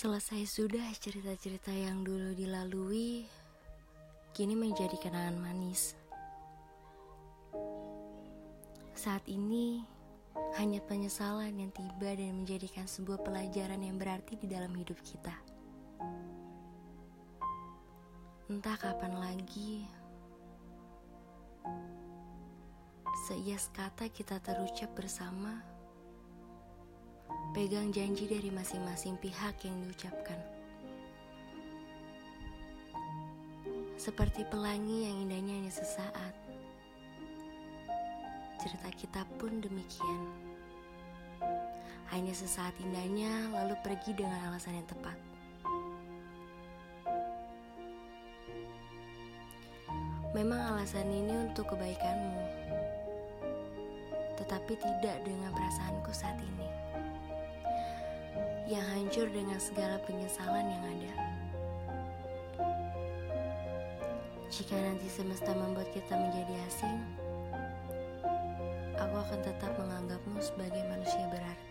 Selesai sudah cerita-cerita yang dulu dilalui, kini menjadi kenangan manis. Saat ini, hanya penyesalan yang tiba dan menjadikan sebuah pelajaran yang berarti di dalam hidup kita. Entah kapan lagi, seias kata kita terucap bersama pegang janji dari masing-masing pihak yang diucapkan. Seperti pelangi yang indahnya hanya sesaat. Cerita kita pun demikian. Hanya sesaat indahnya lalu pergi dengan alasan yang tepat. Memang alasan ini untuk kebaikanmu, tetapi tidak dengan perasaanku saat ini yang hancur dengan segala penyesalan yang ada. Jika nanti semesta membuat kita menjadi asing, aku akan tetap menganggapmu sebagai manusia berarti.